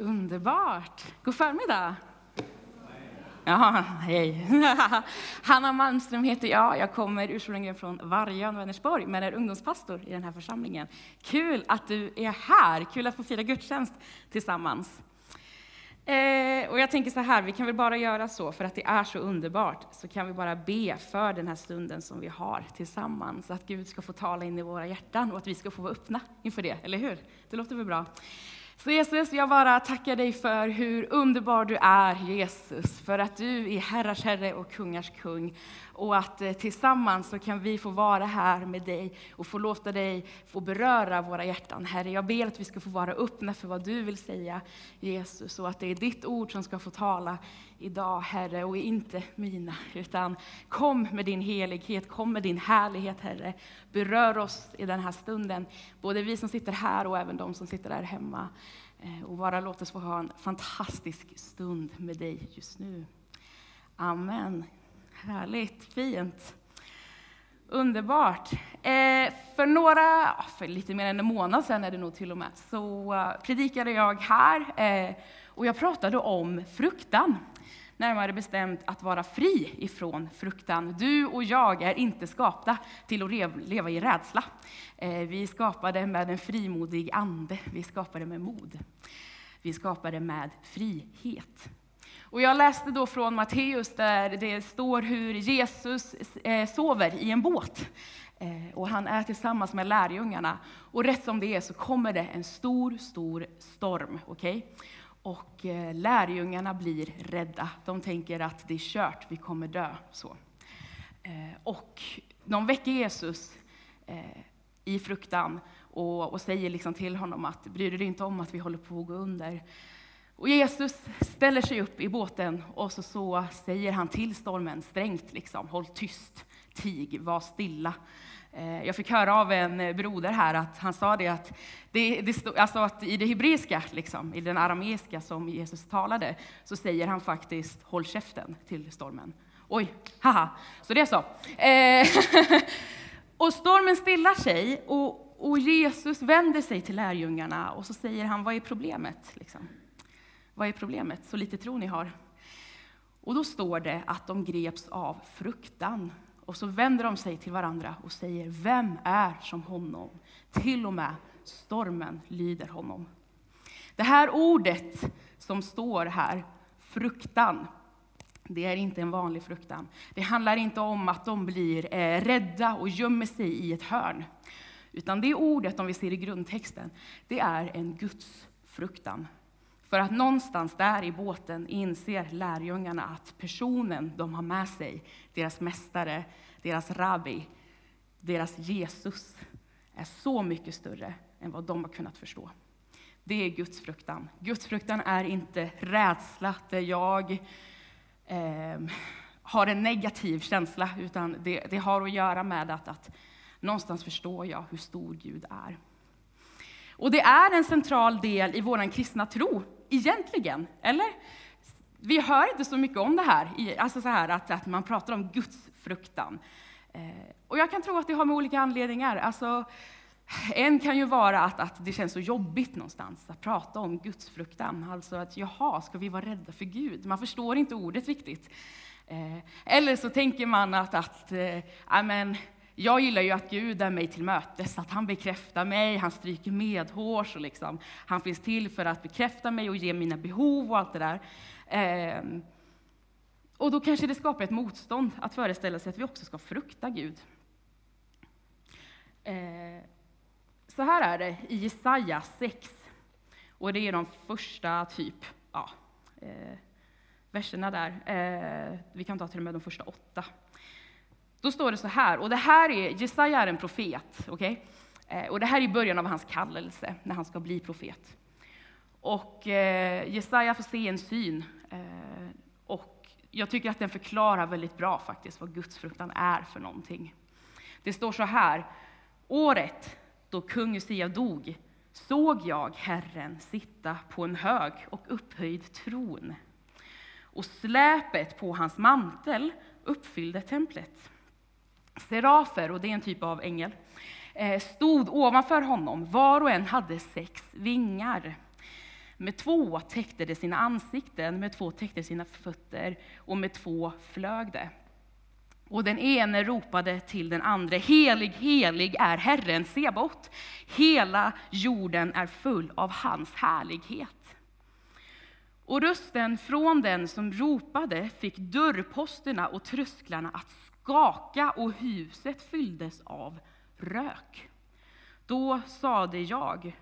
Underbart! God förmiddag! Ja, hej. Hanna Malmström heter jag. Jag kommer ursprungligen från Vargön, Vänersborg, men är ungdomspastor i den här församlingen. Kul att du är här! Kul att få fira gudstjänst tillsammans. Eh, och jag tänker så här, vi kan väl bara göra så, för att det är så underbart, så kan vi bara be för den här stunden som vi har tillsammans, att Gud ska få tala in i våra hjärtan och att vi ska få vara öppna inför det, eller hur? Det låter väl bra? Så Jesus, jag bara tackar dig för hur underbar du är, Jesus, för att du är herrars herre och kungars kung. Och att eh, tillsammans så kan vi få vara här med dig och få låta dig få beröra våra hjärtan. Herre, jag ber att vi ska få vara öppna för vad du vill säga, Jesus, och att det är ditt ord som ska få tala idag, Herre, och inte mina. Utan kom med din helighet, kom med din härlighet, Herre. Berör oss i den här stunden, både vi som sitter här och även de som sitter där hemma. Eh, och bara låt oss få ha en fantastisk stund med dig just nu. Amen. Härligt, fint. Underbart. Eh, för några, för lite mer än en månad sedan är det nog till och med, så eh, predikade jag här och jag pratade om fruktan. Närmare bestämt att vara fri ifrån fruktan. Du och jag är inte skapta till att leva i rädsla. Eh, vi är skapade med en frimodig ande, vi är skapade med mod. Vi är skapade med frihet. Och jag läste då från Matteus där det står hur Jesus eh, sover i en båt. Eh, och han är tillsammans med lärjungarna. Och rätt som det är så kommer det en stor, stor storm. Okay? Och eh, lärjungarna blir rädda. De tänker att det är kört, vi kommer dö. Så. Eh, och de väcker Jesus eh, i fruktan och, och säger liksom till honom att bryr du dig inte om att vi håller på att gå under? Och Jesus ställer sig upp i båten och så, så säger han till stormen strängt, liksom, håll tyst, tig, var stilla. Eh, jag fick höra av en broder här att han sa det att, det, det stod, alltså att i det hebreiska, liksom, i den arameiska som Jesus talade, så säger han faktiskt håll käften till stormen. Oj, haha, så det är så. Eh, och stormen stillar sig och, och Jesus vänder sig till lärjungarna och så säger han, vad är problemet? Liksom. Vad är problemet? Så lite tro ni har. Och då står det att de greps av fruktan. Och så vänder de sig till varandra och säger, vem är som honom? Till och med stormen lyder honom. Det här ordet som står här, fruktan, det är inte en vanlig fruktan. Det handlar inte om att de blir eh, rädda och gömmer sig i ett hörn. Utan det ordet, om vi ser i grundtexten, det är en Guds fruktan. För att någonstans där i båten inser lärjungarna att personen de har med sig, deras mästare, deras rabbi, deras Jesus, är så mycket större än vad de har kunnat förstå. Det är Guds fruktan. Guds fruktan är inte rädsla där jag eh, har en negativ känsla, utan det, det, har att göra med att, att någonstans förstår jag hur stor Gud är. Och det är en central del i vår kristna tro, egentligen, eller? Vi hör inte så mycket om det här, alltså så här att, att man pratar om Guds fruktan. Eh, och jag kan tro att det har med olika anledningar. Alltså, en kan ju vara att, att det känns så jobbigt någonstans att prata om Guds fruktan. Alltså att jaha, ska vi vara rädda för Gud? Man förstår inte ordet riktigt. Eh, eller så tänker man att, att äh, amen, jag gillar ju att Gud är mig till mötes, att han bekräftar mig, han stryker medhårs och liksom, han finns till för att bekräfta mig och ge mina behov och allt det där. Eh, och då kanske det skapar ett motstånd att föreställa sig att vi också ska frukta Gud. Eh, så här är det i Jesaja 6, och det är de första typ, ja, eh, verserna där. Ehm, vi kan ta till och med de första åtta. Då står det så här, och det här är, Jesaja är en profet, okay? Eh, och det här är början av hans kallelse, när han ska bli profet. Och eh, Jesaja får se en syn, eh, och jag tycker att den förklarar väldigt bra faktiskt vad gudsfruktan är för någonting. Det står så här, året då kung Usia dog såg jag Herren sitta på en hög och upphöjd tron, och släpet på hans mantel uppfyllde templet. Serafer, och det är en typ av ängel, eh, stod ovanför honom. Var och en hade sex vingar. Med två täckte de sina ansikten, med två täckte sina fötter och med två flög de. Och den ene ropade till den andra, helig, helig är Herren Sebaot. Hela jorden är full av hans härlighet. Och rösten från den som ropade fick dörrposterna och trösklarna att skaka och huset fylldes av rök. Då sade jag,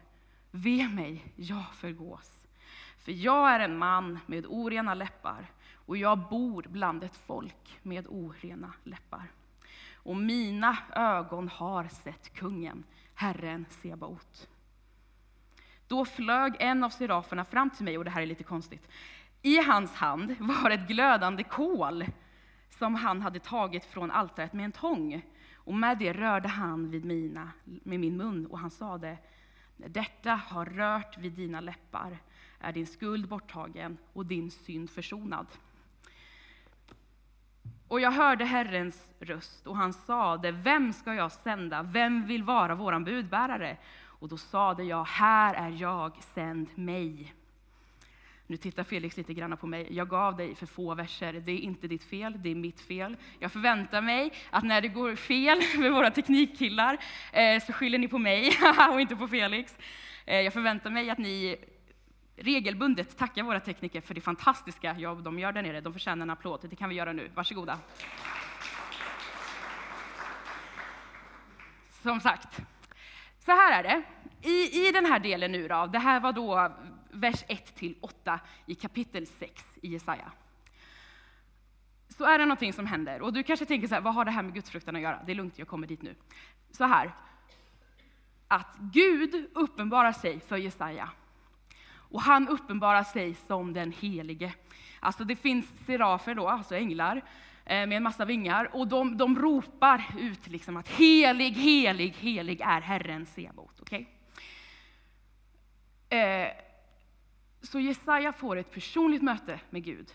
ve mig, jag förgås. För jag är en man med orena läppar och jag bor bland ett folk med orena läppar. Och mina ögon har sett kungen, Herren Sebaot. Då flög en av seraferna fram till mig, och det här är lite konstigt. I hans hand var ett glödande kol som han hade tagit från altaret med en tång. Och med det rörde han vid mina, med min mun, och han sade, detta har rört vid dina läppar är din skuld borttagen och din synd försonad. Och jag hörde Herrens röst, och han sade, vem ska jag sända? Vem vill vara våran budbärare? Och då sade jag, här är jag, sänd mig. Nu tittar Felix lite grann på mig. Jag gav dig för få verser. Det är inte ditt fel, det är mitt fel. Jag förväntar mig att när det går fel med våra teknikkillar eh, så skyller ni på mig och inte på Felix. Eh, jag förväntar mig att ni regelbundet tackar våra tekniker för det fantastiska jobb de gör där nere. De förtjänar en applåd. Det kan vi göra nu. Varsågoda. Som sagt, så här är det. I, I den här delen nu då, det här var då vers 1-8 i kapitel 6 i Jesaja. Så är det någonting som händer. Och du kanske tänker så här, vad har det här med gudsfruktan att göra? Det är lugnt, jag kommer dit nu. Så här, att Gud uppenbarar sig för Jesaja. Och han uppenbarar sig som den helige. Alltså det finns serafer då, alltså änglar, eh, med en massa vingar. Och de, de ropar ut liksom att helig, helig, helig är Herren Sebaot. Okay? Eh, så Jesaja får ett personligt möte med Gud,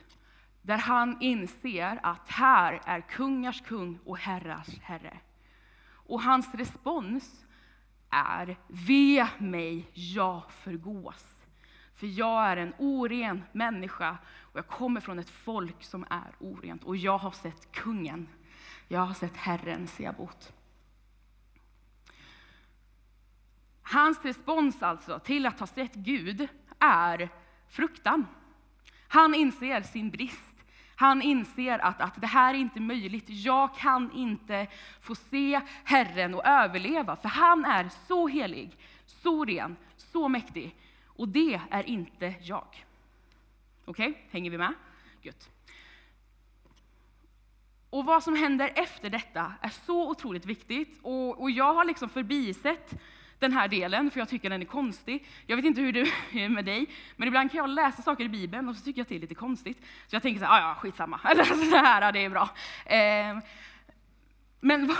där han inser att här är kungars kung och herrars herre. Och hans respons är, ve mig, jag förgås. För jag är en oren människa och jag kommer från ett folk som är orent. Och jag har sett kungen, jag har sett Herren Sebot. Hans respons alltså till att ha sett Gud är fruktan. Han inser sin brist. Han inser att, att det här är inte möjligt. Jag kan inte få se Herren och överleva, för han är så helig, så ren, så mäktig. Och det är inte jag. Okej, okay? hänger vi med? Gött. Och vad som händer efter detta är så otroligt viktigt. Och, och jag har liksom förbisett den här delen, för jag tycker den är konstig. Jag vet inte hur det är med dig, men ibland kan jag läsa saker i Bibeln och så tycker jag att det är lite konstigt. Så jag tänker så här, ah, ja, skitsamma, eller alltså, så här, det är bra. Eh, men,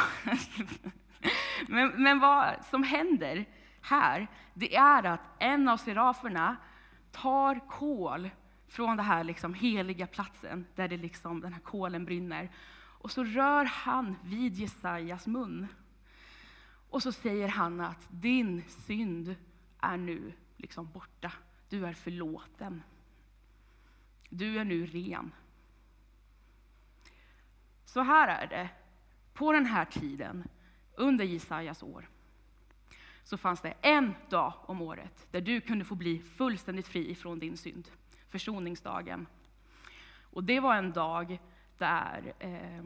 men, men vad som händer här, det är att en av seraferna tar kol från den här liksom heliga platsen, där det liksom, den här kolen brinner. Och så rör han vid Jesajas mun. Och så säger han att din synd är nu liksom borta. Du är förlåten. Du är nu ren. Så här är det. På den här tiden, under Jesajas år, så fanns det en dag om året där du kunde få bli fullständigt fri från din synd. Försoningsdagen. Och det var en dag där eh,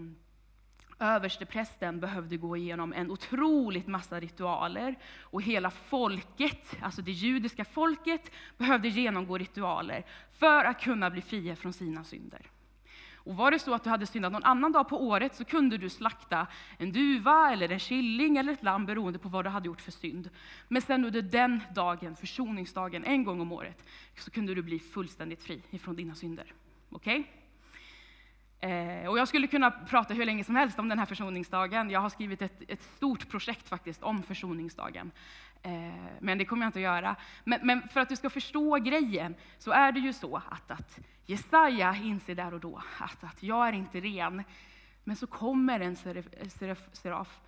översteprästen behövde gå igenom en otroligt massa ritualer och hela folket, alltså det judiska folket, behövde genomgå ritualer för att kunna bli fria från sina synder. Och var det så att du hade syndat någon annan dag på året så kunde du slakta en duva, eller en killing eller ett lamm beroende på vad du hade gjort för synd. Men sen under den dagen, försoningsdagen, en gång om året, så kunde du bli fullständigt fri ifrån dina synder. Okej? Okay? Eh, och jag skulle kunna prata hur länge som helst om den här försoningsdagen. Jag har skrivit ett, ett stort projekt faktiskt om försoningsdagen. Eh, men det kommer jag inte att göra. Men, men, för att du ska förstå grejen så är det ju så att, att Jesaja inser där och då att, att jag är inte ren. Men så kommer en seraf, seraf, seraf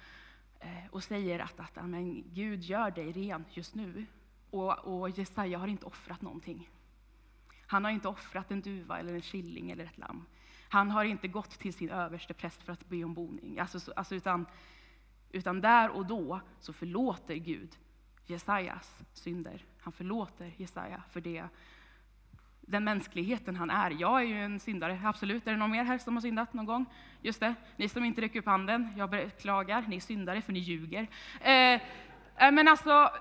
eh, och säger att, att amen, Gud gör dig ren just nu. Och, och Jesaja har inte offrat någonting. Han har inte offrat en duva eller en killing eller ett lamm. Han har inte gått till sin överste präst för att be om boning. Alltså, alltså, utan, utan där och då så förlåter Gud Jesajas synder. Han förlåter Jesaja för det, den mänskligheten han är. Jag är ju en syndare, absolut. Är det någon mer här som har syndat någon gång? Just det, ni som inte räcker upp handen, jag beklagar, ni är syndare för ni ljuger. Eh, eh men alltså,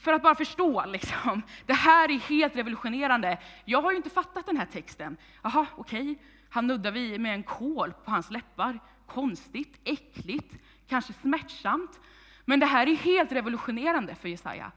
för att bara förstå, liksom, det här är helt revolutionerande. Jag har ju inte fattat den här texten. Jaha, okej, okay han nuddar vi med en kol på hans läppar. Konstigt, äckligt, kanske smärtsamt. Men det här är helt revolutionerande för Jesaja.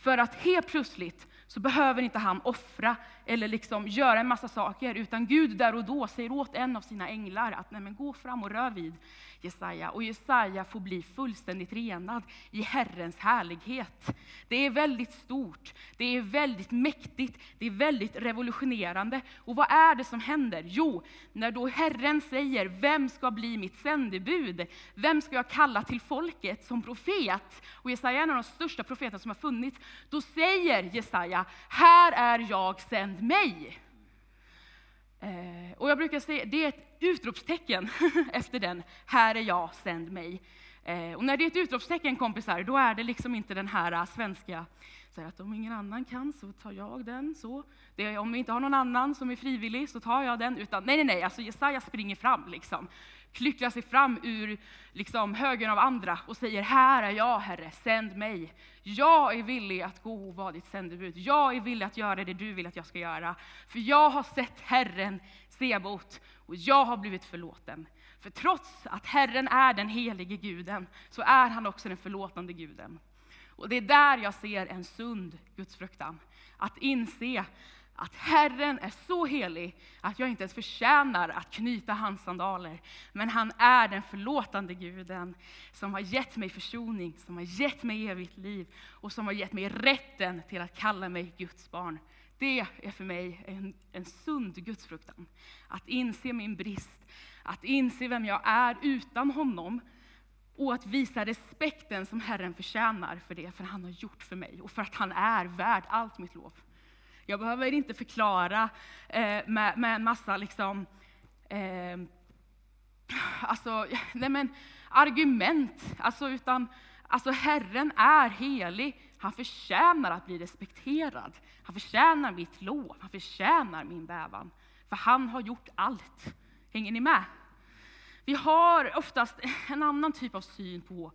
För att helt plötsligt så behöver inte han offra eller liksom göra en massa saker, utan Gud där och då säger åt en av sina änglar att Nej, men gå fram och rör vid Jesaja. Och Jesaja får bli fullständigt renad i Herrens härlighet. Det är väldigt stort, det är väldigt mäktigt, det är väldigt revolutionerande. Och vad är det som händer? Jo, när då Herren säger, vem ska bli mitt sändebud? Vem ska jag kalla till folket som profet? Och Jesaja är en av de största profeterna som har funnits. Då säger Jesaja, här är jag, sänd mig. Eh, och jag brukar säga, det är ett utropstecken efter den, här är jag, sänd mig. Eh, och när det är ett utropstecken kompisar, då är det liksom inte den här äh, svenska, så att om ingen annan kan så tar jag den. Så. Det är, om vi inte har någon annan som är frivillig så tar jag den. Utan nej, nej, nej, alltså Jesaja springer fram liksom klycklar sig fram ur liksom, högen av andra och säger Här är jag, Herre, sänd mig. Jag är villig att gå och vara ditt sändebud. Jag är villig att göra det du vill att jag ska göra. För jag har sett Herren Sebot och jag har blivit förlåten. För trots att Herren är den helige guden så är han också den förlåtande guden. Och det är där jag ser en sund gudsfruktan. Att inse att Herren är så helig att jag inte ens förtjänar att knyta hans sandaler. Men han är den förlåtande guden som har gett mig försoning, som har gett mig evigt liv och som har gett mig rätten till att kalla mig Guds barn. Det är för mig en, en sund gudsfruktan. Att inse min brist, att inse vem jag är utan honom och att visa respekten som Herren förtjänar för det, för han har gjort för mig och för att han är värd allt mitt lov. Jag behöver inte förklara eh, med, med en massa liksom, eh, alltså, nej men, argument, alltså, utan alltså, Herren är helig. Han förtjänar att bli respekterad. Han förtjänar mitt lov, han förtjänar min bävan. För han har gjort allt. Hänger ni med? Vi har oftast en annan typ av syn på,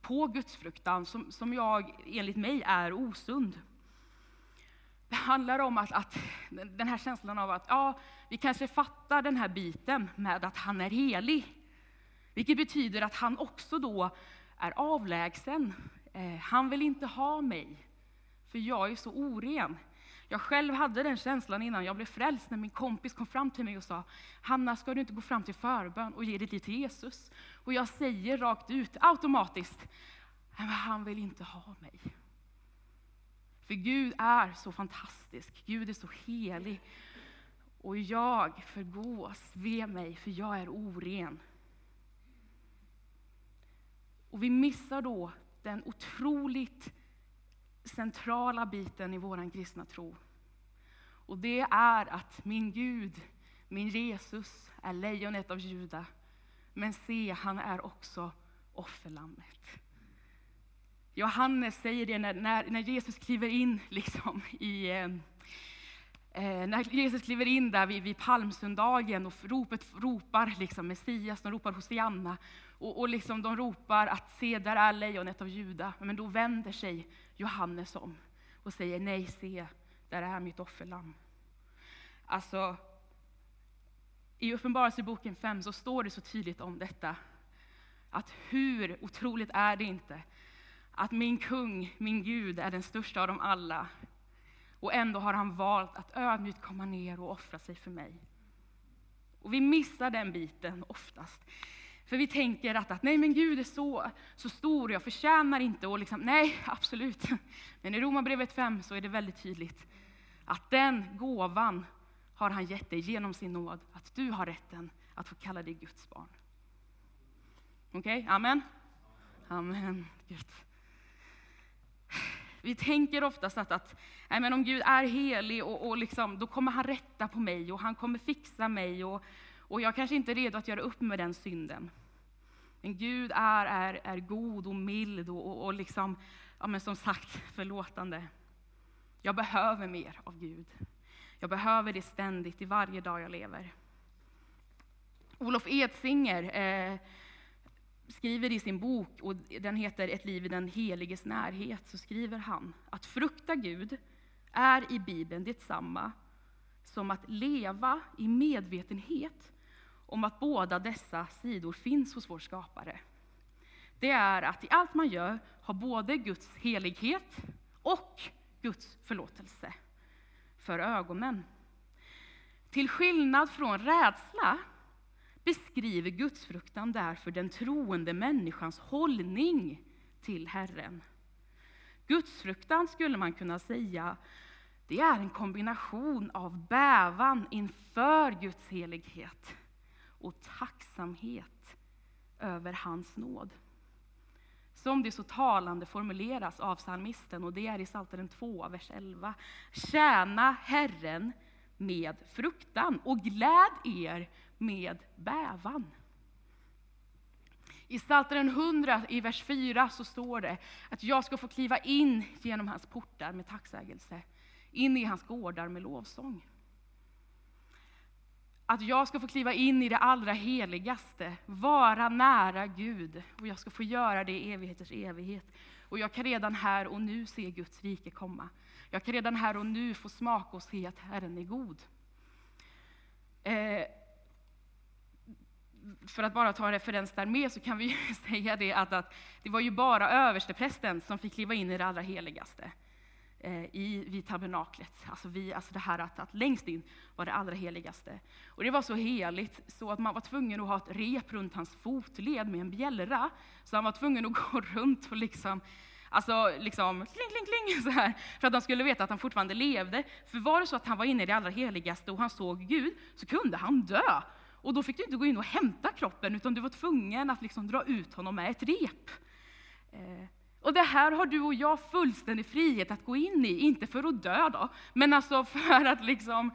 på gudsfruktan som, som jag, enligt mig, är osund. Det handlar om att, att, den här känslan av att ja, vi kanske fattar den här biten med att han är helig. Vilket betyder att han också då är avlägsen. Eh, han vill inte ha mig, för jag är så oren. Jag själv hade den känslan innan jag blev frälst, när min kompis kom fram till mig och sa Hanna, ska du inte gå fram till förbön och ge ditt liv till Jesus? Och jag säger rakt ut, automatiskt, han vill inte ha mig. För Gud är så fantastisk, Gud är så helig. Och jag förgås, ve mig, för jag är oren. Och vi missar då den otroligt centrala biten i vår kristna tro. Och det är att min Gud, min Jesus, är lejonet av Juda. Men se, han är också offerlammet. Johannes säger det när, när, när Jesus kliver in liksom i eh, eh, när Jesus kliver in där vid, vid palmsöndagen och ropet ropar liksom Messias, de ropar Hosianna och, och liksom de ropar att se där är lejonet av Juda. Men då vänder sig Johannes om och säger nej, se, där är mitt offerlamm. Alltså, i Uppenbarelseboken 5 så står det så tydligt om detta. Att hur otroligt är det inte att min kung, min Gud, är den största av dem alla. Och ändå har han valt att ödmjukt komma ner och offra sig för mig. Och vi missar den biten oftast. För vi tänker att, att nej men Gud är så, så stor, jag förtjänar inte. Och liksom, nej, absolut. Men i Romarbrevet 5 så är det väldigt tydligt att den gåvan har han gett dig genom sin nåd, att du har rätten att få kalla dig Guds barn. Okej, okay? amen? Amen. Gud. Vi tänker oftast att, att nej, men om Gud är helig, och, och liksom, då kommer han rätta på mig och han kommer fixa mig. Och, och jag kanske inte är redo att göra upp med den synden. Men Gud är, är, är god och mild och, och, och liksom, ja, men som sagt förlåtande. Jag behöver mer av Gud. Jag behöver det ständigt, i varje dag jag lever. Olof Edsinger eh, skriver i sin bok, och den heter Ett liv i den heliges närhet, så skriver han att frukta Gud är i Bibeln detsamma som att leva i medvetenhet om att båda dessa sidor finns hos vår skapare. Det är att i allt man gör ha både Guds helighet och Guds förlåtelse för ögonen. Till skillnad från rädsla beskriver gudsfruktan därför den troende människans hållning till Herren. Gudsfruktan skulle man kunna säga, det är en kombination av bävan inför Guds helighet och tacksamhet över hans nåd. Som det så talande formuleras av psalmisten, och det är i Psaltaren 2, vers 11. Tjäna Herren med fruktan och gläd er med bävan. I Psaltaren 100, i vers 4, så står det att jag ska få kliva in genom hans portar med tacksägelse, in i hans gårdar med lovsång. Att jag ska få kliva in i det allra heligaste, vara nära Gud, och jag ska få göra det i evigheters evighet. Och jag kan redan här och nu se Guds rike komma. Jag kan redan här och nu få smaka och se att Herren är god. Eh, för att bara ta en referens där med så kan vi säga det att, att det var ju bara översteprästen som fick kliva in i det allra heligaste eh, i, vid tabernaklet. Alltså, vi, alltså det här att, att längst in var det allra heligaste. Och det var så heligt så att man var tvungen att ha ett rep runt hans fotled med en bjällra. Så han var tvungen att gå runt och liksom Alltså liksom kling, kling, kling så här, för att han skulle veta att han fortfarande levde. För var det så att han var inne i det allra heligaste och han såg Gud, så kunde han dö. Och då fick du inte gå in och hämta kroppen, utan du var tvungen att liksom dra ut honom med ett rep. Eh, och det här har du och jag fullständig frihet att gå in i, inte för att dö då, men alltså för att liksom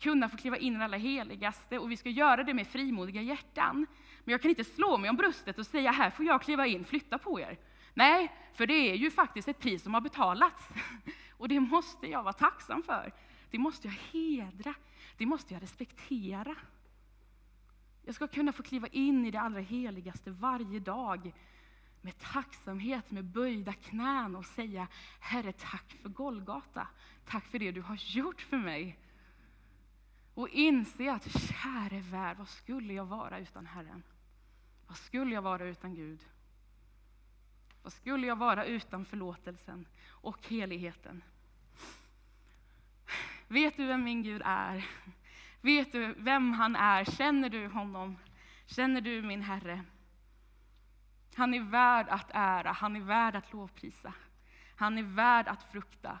kunna få kliva in i det allra heligaste. Och vi ska göra det med frimodiga hjärtan. Men jag kan inte slå mig om bröstet och säga, här får jag kliva in, flytta på er. Nej, för det är ju faktiskt ett pris som har betalats. Och det måste jag vara tacksam för. Det måste jag hedra. Det måste jag respektera. Jag ska kunna få kliva in i det allra heligaste varje dag med tacksamhet, med böjda knän och säga Herre, tack för Golgata. Tack för det du har gjort för mig. Och inse att käre värld, vad skulle jag vara utan Herren? Vad skulle jag vara utan Gud? Vad skulle jag vara utan förlåtelsen och heligheten? Vet du vem min Gud är? Vet du vem han är? Känner du honom? Känner du min Herre? Han är värd att ära, han är värd att lovprisa. Han är värd att frukta.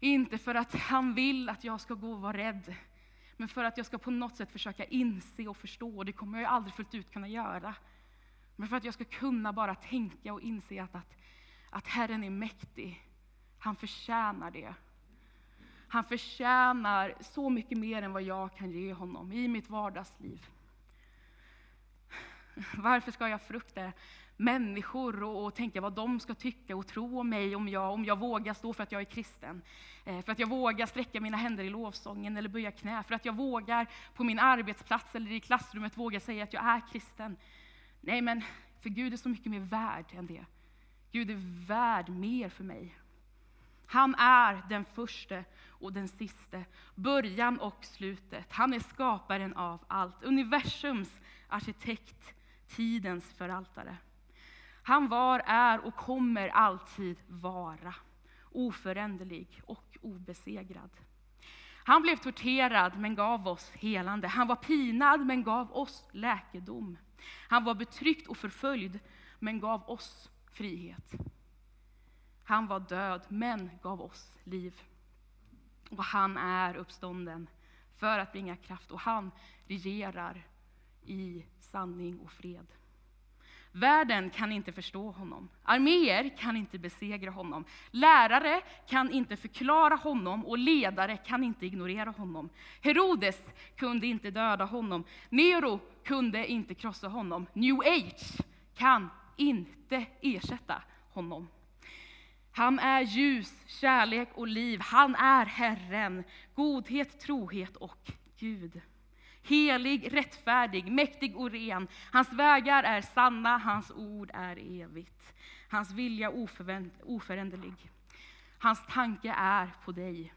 Inte för att han vill att jag ska gå och vara rädd, men för att jag ska på något sätt försöka inse och förstå. Det kommer jag aldrig fullt ut kunna göra. Men för att jag ska kunna bara tänka och inse att, att, att Herren är mäktig. Han förtjänar det. Han förtjänar så mycket mer än vad jag kan ge honom i mitt vardagsliv. Varför ska jag frukta människor och, och, tänka vad de ska tycka och tro om mig, om jag, om jag vågar stå för att jag är kristen. Eh, för att jag vågar sträcka mina händer i lovsången eller böja knä. För att jag vågar på min arbetsplats eller i klassrummet våga säga att jag är kristen. Nej, men för Gud är så mycket mer värd än det. Gud är värd mer för mig. Han är den första och den siste, början och slutet. Han är skaparen av allt, universums arkitekt, tidens förvaltare. Han var, är och kommer alltid vara oföränderlig och obesegrad. Han blev torterad men gav oss helande. Han var pinad men gav oss läkedom. Han var betryckt och förföljd men gav oss frihet. Han var död men gav oss liv. Och han är uppstånden för att bringa kraft och han regerar i sanning och fred. Världen kan inte förstå honom. Arméer kan inte besegra honom. Lärare kan inte förklara honom och ledare kan inte ignorera honom. Herodes kunde inte döda honom. Nero kunde inte krossa honom. New Age kan inte ersätta honom. Han är ljus, kärlek och liv. Han är Herren, godhet, trohet och Gud. Helig, rättfärdig, mäktig och ren. Hans vägar är sanna, hans ord är evigt. Hans vilja oföränderlig. Hans tanke är på dig.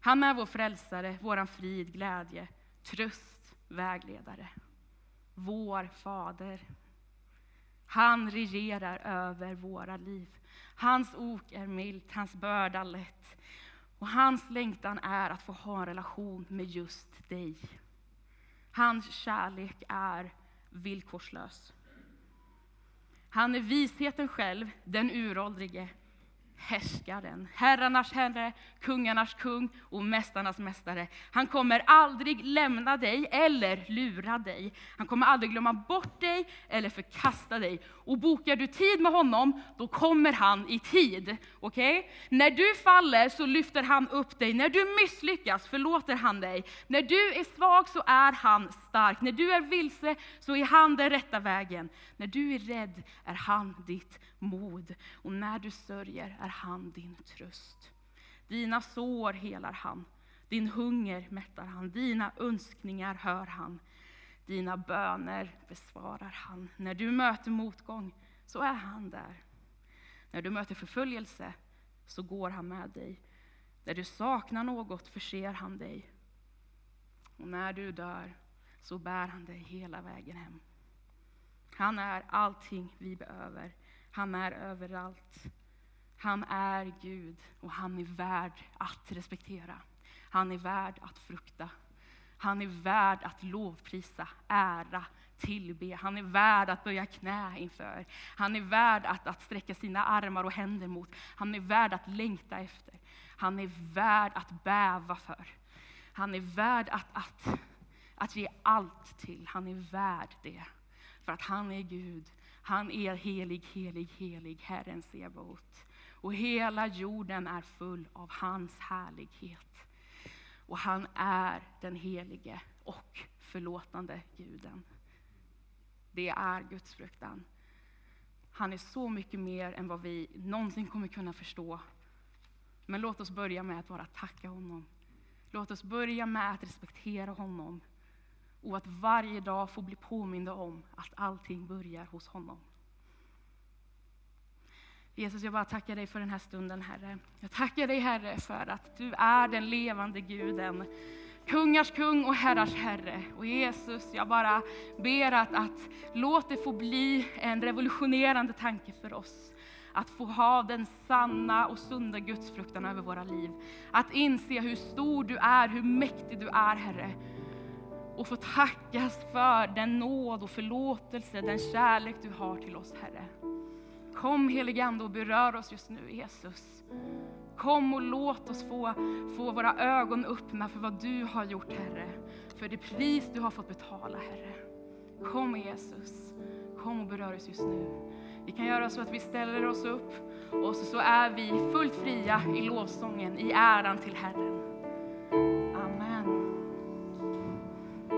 Han är vår frälsare, vår frid, glädje, tröst, vägledare. Vår Fader. Han regerar över våra liv. Hans ok är milt, hans börda lätt. Och hans längtan är att få ha en relation med just dig. Hans kärlek är villkorslös. Han är visheten själv, den uråldrige, härskaren, herrarnas herre, kungarnas kung och mästarnas mästare. Han kommer aldrig lämna dig eller lura dig. Han kommer aldrig glömma bort dig eller förkasta dig. Och bokar du tid med honom, då kommer han i tid. Okay? När du faller så lyfter han upp dig. När du misslyckas förlåter han dig. När du är svag så är han stark. När du är vilse så är han den rätta vägen. När du är rädd är han ditt mod. Och när du sörjer är han din tröst. Dina sår helar han, din hunger mättar han, dina önskningar hör han. Dina böner besvarar han. När du möter motgång så är han där. När du möter förföljelse så går han med dig. När du saknar något förser han dig. Och när du dör så bär han dig hela vägen hem. Han är allting vi behöver. Han är överallt. Han är Gud och han är värd att respektera. Han är värd att frukta. Han är värd att lovprisa, ära, tillbe. Han är värd att böja knä inför. Han är värd att, att sträcka sina armar och händer mot. Han är värd att längta efter. Han är värd att bäva för. Han är värd att, att, att ge allt till. Han är värd det. För att han är Gud han är helig, helig, helig, Herren Sebaot. Och hela jorden är full av hans härlighet. Och han är den helige och förlåtande guden. Det är Guds fruktan. Han är så mycket mer än vad vi någonsin kommer kunna förstå. Men låt oss börja med att bara tacka honom. Låt oss börja med att respektera honom och att varje dag få bli påminda om att allting börjar hos honom. Jesus, jag bara tackar dig för den här stunden, Herre. Jag tackar dig, Herre, för att du är den levande Guden, kungars kung och herrars Herre. Och Jesus, jag bara ber att, att låt det få bli en revolutionerande tanke för oss att få ha den sanna och sunda gudsfruktan över våra liv. Att inse hur stor du är, hur mäktig du är, Herre och få tackas för den nåd och förlåtelse, den kärlek du har till oss, Herre. Kom helige Ande och berör oss just nu, Jesus. Kom och låt oss få, få våra ögon öppna för vad du har gjort, Herre. För det pris du har fått betala, Herre. Kom Jesus, kom och berör oss just nu. Vi kan göra så att vi ställer oss upp och så, så är vi fullt fria i lovsången, i äran till Herren.